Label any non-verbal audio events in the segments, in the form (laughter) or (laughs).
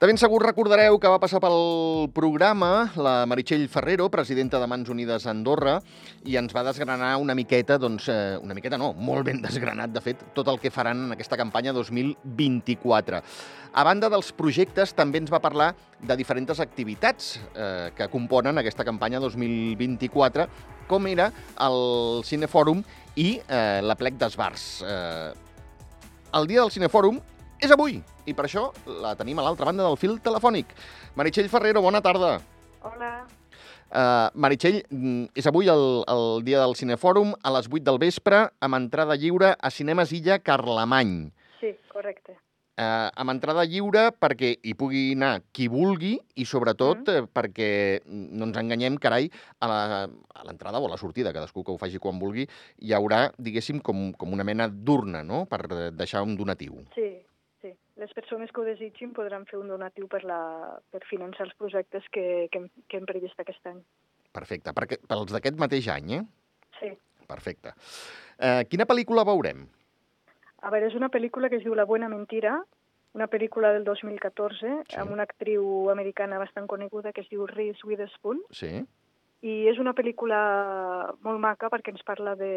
De ben segur recordareu que va passar pel programa la Meritxell Ferrero, presidenta de Mans Unides Andorra, i ens va desgranar una miqueta, doncs, eh, una miqueta no, molt ben desgranat, de fet, tot el que faran en aquesta campanya 2024. A banda dels projectes, també ens va parlar de diferents activitats eh, que componen aquesta campanya 2024, com era el Cinefòrum i eh, la plec. Eh, el dia del Cinefòrum és avui, i per això la tenim a l'altra banda del fil telefònic. Meritxell Ferrero, bona tarda. Hola. Uh, Meritxell, mm, és avui el, el dia del Cinefòrum a les 8 del vespre amb entrada lliure a Cinemes Illa Carlemany. Sí, correcte. Uh, amb entrada lliure perquè hi pugui anar qui vulgui i sobretot mm. uh, perquè no ens enganyem, carai, a l'entrada o a la sortida, cadascú que ho faci quan vulgui, hi haurà, diguéssim, com, com una mena d'urna, no?, per eh, deixar un donatiu. Sí. Les persones que ho desitgin podran fer un donatiu per, la, per finançar els projectes que, que, hem, que hem previst aquest any. Perfecte. Perquè, pels d'aquest mateix any, eh? Sí. Perfecte. Uh, quina pel·lícula veurem? A veure, és una pel·lícula que es diu La buena mentira, una pel·lícula del 2014 Sí. sí. amb una actriu americana bastant coneguda que es diu Reese Witherspoon Sí? I és una pel·lícula molt maca perquè ens parla de,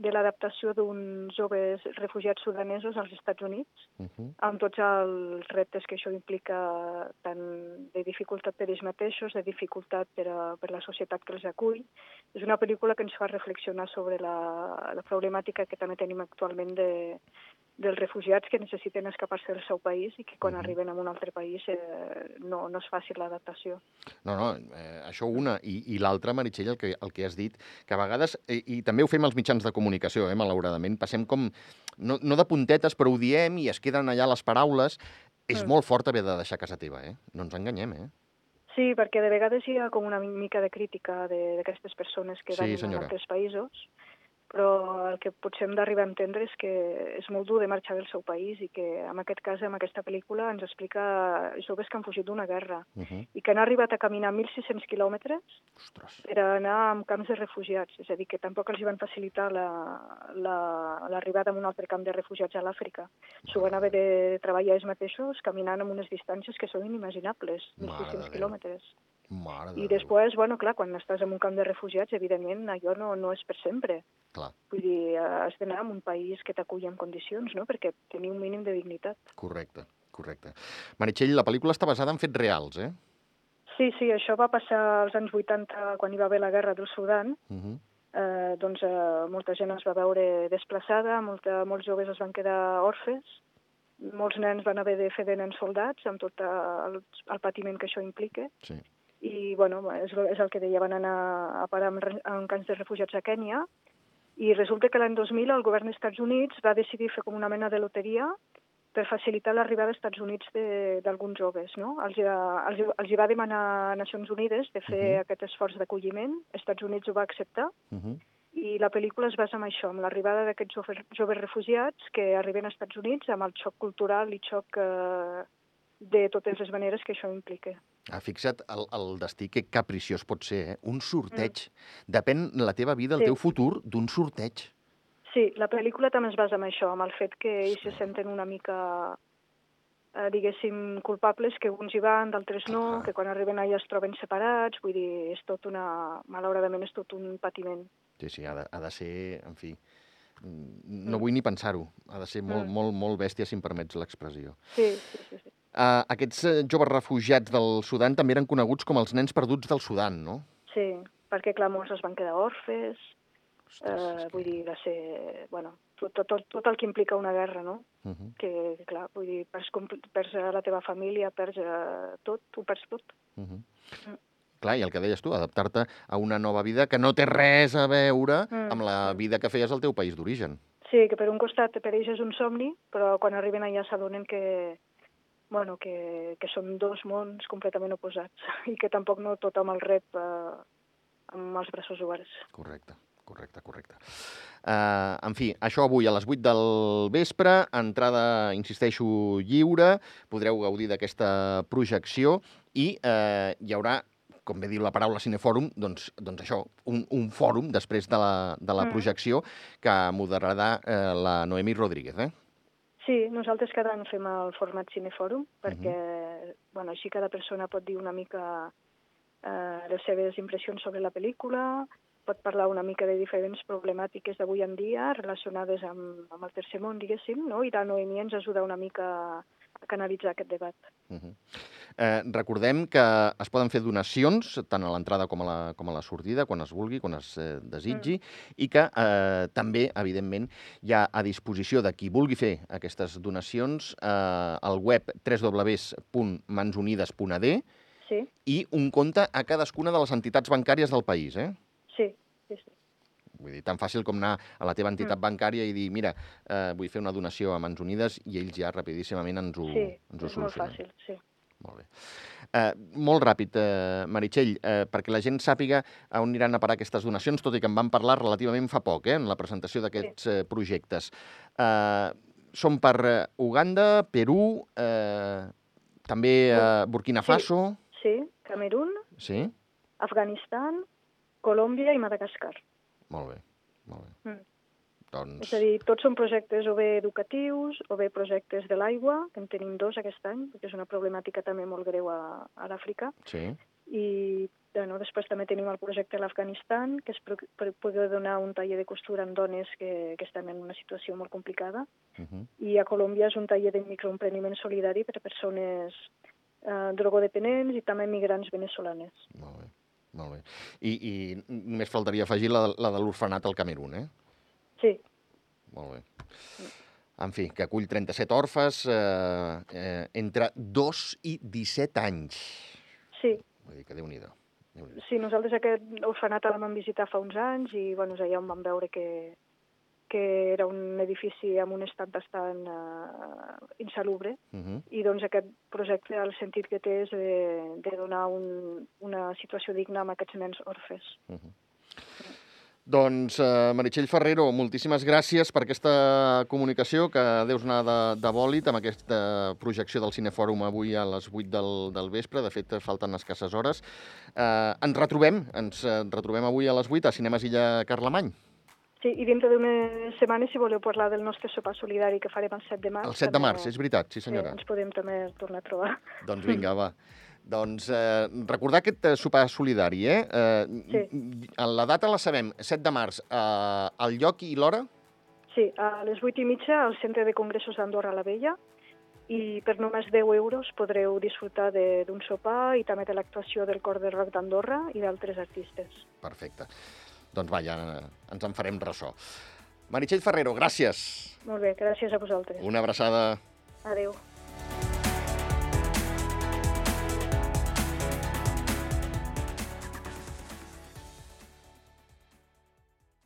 de l'adaptació d'uns joves refugiats sudanesos als Estats Units Uh -huh. amb tots els reptes que això implica, tant de dificultat per ells mateixos, de dificultat per, a, per la societat que els acull. És una pel·lícula que ens fa reflexionar sobre la, la problemàtica que també tenim actualment de, dels refugiats que necessiten escapar-se del seu país i que quan Mhm. arriben a un altre país eh, no, no és fàcil l'adaptació. No, no, eh, això una. I, i l'altra, Meritxell, el que, el que has dit, que a vegades, i, i també ho fem als mitjans de comunicació, eh, malauradament, passem com, no, no de puntetes, però ho diem i es queden allà les paraules. És Mm. molt fort haver de deixar casa teva, eh? No ens enganyem, eh? Sí, perquè de vegades hi ha com una mica de crítica de- d'aquestes persones que Sí, van a altres països, però el que potser hem d'arribar a entendre és que és molt dur de marxar del seu país i que en aquest cas, amb aquesta pel·lícula, ens explica joves que han fugit d'una guerra Uh -huh. i que han arribat a caminar 1.600 quilòmetres per anar a camps de refugiats. És a dir, que tampoc els hi van facilitar l'arribada la, l'arribada a un altre camp de refugiats a l'Àfrica. S'ho van haver de treballar ells mateixos caminant amb unes distàncies que són inimaginables, Mare de 1.600 Déu. quilòmetres. Mare I després, bueno, clar, quan estàs en un camp de refugiats, evidentment, allò no, no és per sempre. Clar, Vull dir, eh, has d'anar a un país que t'aculli en condicions, no?, perquè tenir un mínim de dignitat. correcte, correcte. Meritxell, la pel·lícula està basada en fets reals, eh? Sí, sí, això va passar als anys 80, quan hi va haver la guerra del Sudan. Uh -huh. Eh, doncs eh, molta gent es va veure desplaçada, molta, molts joves es van quedar orfes, molts nens van haver de fer de nens soldats, amb tot el, el patiment que això implica. Sí. I bueno, és, és el que deia, van anar a parar re- en camps de refugiats a Kènia i resulta que l'any 2000 el govern dels Estats Units va decidir fer com una mena de loteria per facilitar l'arribada als Estats Units de- d'alguns joves. No? Els, els, els hi va demanar a Nacions Unides de fer Mhm. aquest esforç d'acolliment, Estats Units ho va acceptar Uh -huh. i la pel·lícula es basa en això, en l'arribada d'aquests joves, joves refugiats que arriben als Estats Units amb el xoc cultural i xoc eh, de totes les maneres que això implica. Ah, fixa't el, el destí que capriciós pot ser, eh? Un sorteig. Depèn la teva vida, el Sí. teu futur, d'un sorteig. Sí, la pel·lícula també es basa en això, amb el fet que ells se senten una mica, eh, diguéssim, culpables, que uns hi van, d'altres no, Ah. que quan arriben allà es troben separats, vull dir, és tot una... malauradament és tot un patiment. Sí, sí, ha de, ha de ser, en fi... mm, No Mm. vull ni pensar-ho. Ha de ser molt, Mm. molt, molt bèstia, si em permets l'expressió. Sí, sí, sí. sí. Uh, aquests eh, joves refugiats del Sudan també eren coneguts com els nens perduts del Sudan, no? sí perquè, clar, molts es van quedar orfes, Ostres, eh, vull dir, va ser, bueno, tot, tot, tot, el que implica una guerra, no? Uh -huh, Que, clar, vull dir, perds, perds la teva família, perds tot, ho perds tot. uh -huh. Mm. Clar, i el que deies tu, adaptar-te a una nova vida que no té res a veure Mm, amb la vida que feies al teu país d'origen. Sí, que per un costat per ells és un somni, però quan arriben allà s'adonen que, bueno, que, que són dos mons completament oposats (laughs) i que tampoc no tothom el rep eh, amb els braços oberts. Correcte, correcte, correcte. Uh, en fi, això avui a les 8 del vespre, entrada, insisteixo, lliure, podreu gaudir d'aquesta projecció i uh, hi haurà com bé diu la paraula cinefòrum, doncs, doncs això, un, un fòrum després de la, de la Mm. projecció que moderarà eh, la Noemi Rodríguez, eh? Sí, nosaltres cada any fem el format Cinefòrum perquè bueno, així cada persona pot dir una mica eh, les seves impressions sobre la pel·lícula, pot parlar una mica de diferents problemàtiques d'avui en dia relacionades amb, amb el tercer món, diguéssim, no? i la Noemí ens ajuda una mica a canalitzar aquest debat. Uh -huh. eh, recordem que es poden fer donacions tant a l'entrada com, a la, com a la sortida, quan es vulgui, quan es eh, desitgi, mm. i que eh, també, evidentment, hi ha a disposició de qui vulgui fer aquestes donacions eh, el web www.mansunides.ad sí. i un compte a cadascuna de les entitats bancàries del país, eh? Sí. Vull dir, tan fàcil com anar a la teva entitat mm. bancària i dir, mira, eh, vull fer una donació a Mans Unides i ells ja rapidíssimament ens ho, sí, ens ho és molt fàcil, sí. Molt bé. Eh, molt ràpid, eh, Meritxell, eh, perquè la gent sàpiga on aniran a parar aquestes donacions, tot i que en vam parlar relativament fa poc, eh, en la presentació d'aquests sí. eh, projectes. Eh, són per eh, Uganda, Perú, eh, també eh, Burkina Faso... Sí, sí. Camerún, sí. Afganistan, Colòmbia i Madagascar. Molt bé, molt bé. Mm. Doncs... És a dir, tots són projectes o bé educatius o bé projectes de l'aigua, que en tenim dos aquest any, perquè és una problemàtica també molt greu a, a l'Àfrica. Sí. I bueno, després també tenim el projecte a l'Afganistan, que és per, poder donar un taller de costura a dones que, que estan en una situació molt complicada. Uh -huh. I a Colòmbia és un taller de microemprendiment solidari per a persones eh, drogodependents i també migrants venezolanes. Molt bé, molt bé. I, i només faltaria afegir la, la de l'orfenat al Camerún, eh? Sí. Molt bé. En fi, que acull 37 orfes eh, eh, entre 2 i 17 anys. Sí. Vull dir que déu-n'hi-do. Déu sí, nosaltres aquest orfenat el vam visitar fa uns anys i bueno, allà on vam veure que, que era un edifici amb un estat bastant uh, insalubre uh -huh. i doncs aquest projecte el sentit que té és de, de donar un, una situació digna a aquests nens orfes. Uh -huh. Doncs, eh, Meritxell Ferrero, moltíssimes gràcies per aquesta comunicació que deus anar de, de bòlit amb aquesta projecció del Cinefòrum avui a les 8 del, del vespre. De fet, falten escasses hores. Eh, ens retrobem, ens retrobem avui a les 8 a Cinemes Illa Carlemany. Sí, i dintre d'una setmana, si voleu parlar del nostre sopar solidari que farem el 7 de març... El 7 de març, és veritat, sí senyora. Sí, ens podem també tornar a trobar. Doncs vinga, va. Doncs eh, recordar aquest eh, sopar solidari, eh? eh sí. La data la sabem, 7 de març. Eh, el lloc i l'hora? Sí, a les 8 i mitja al Centre de Congressos d'Andorra la Vella i per només 10 euros podreu disfrutar d'un sopar i també de l'actuació del Cor de Rock d'Andorra i d'altres artistes. Perfecte. Doncs va, ja ens en farem ressò. Meritxell Ferrero, gràcies. Molt bé, gràcies a vosaltres. Una abraçada. Adéu.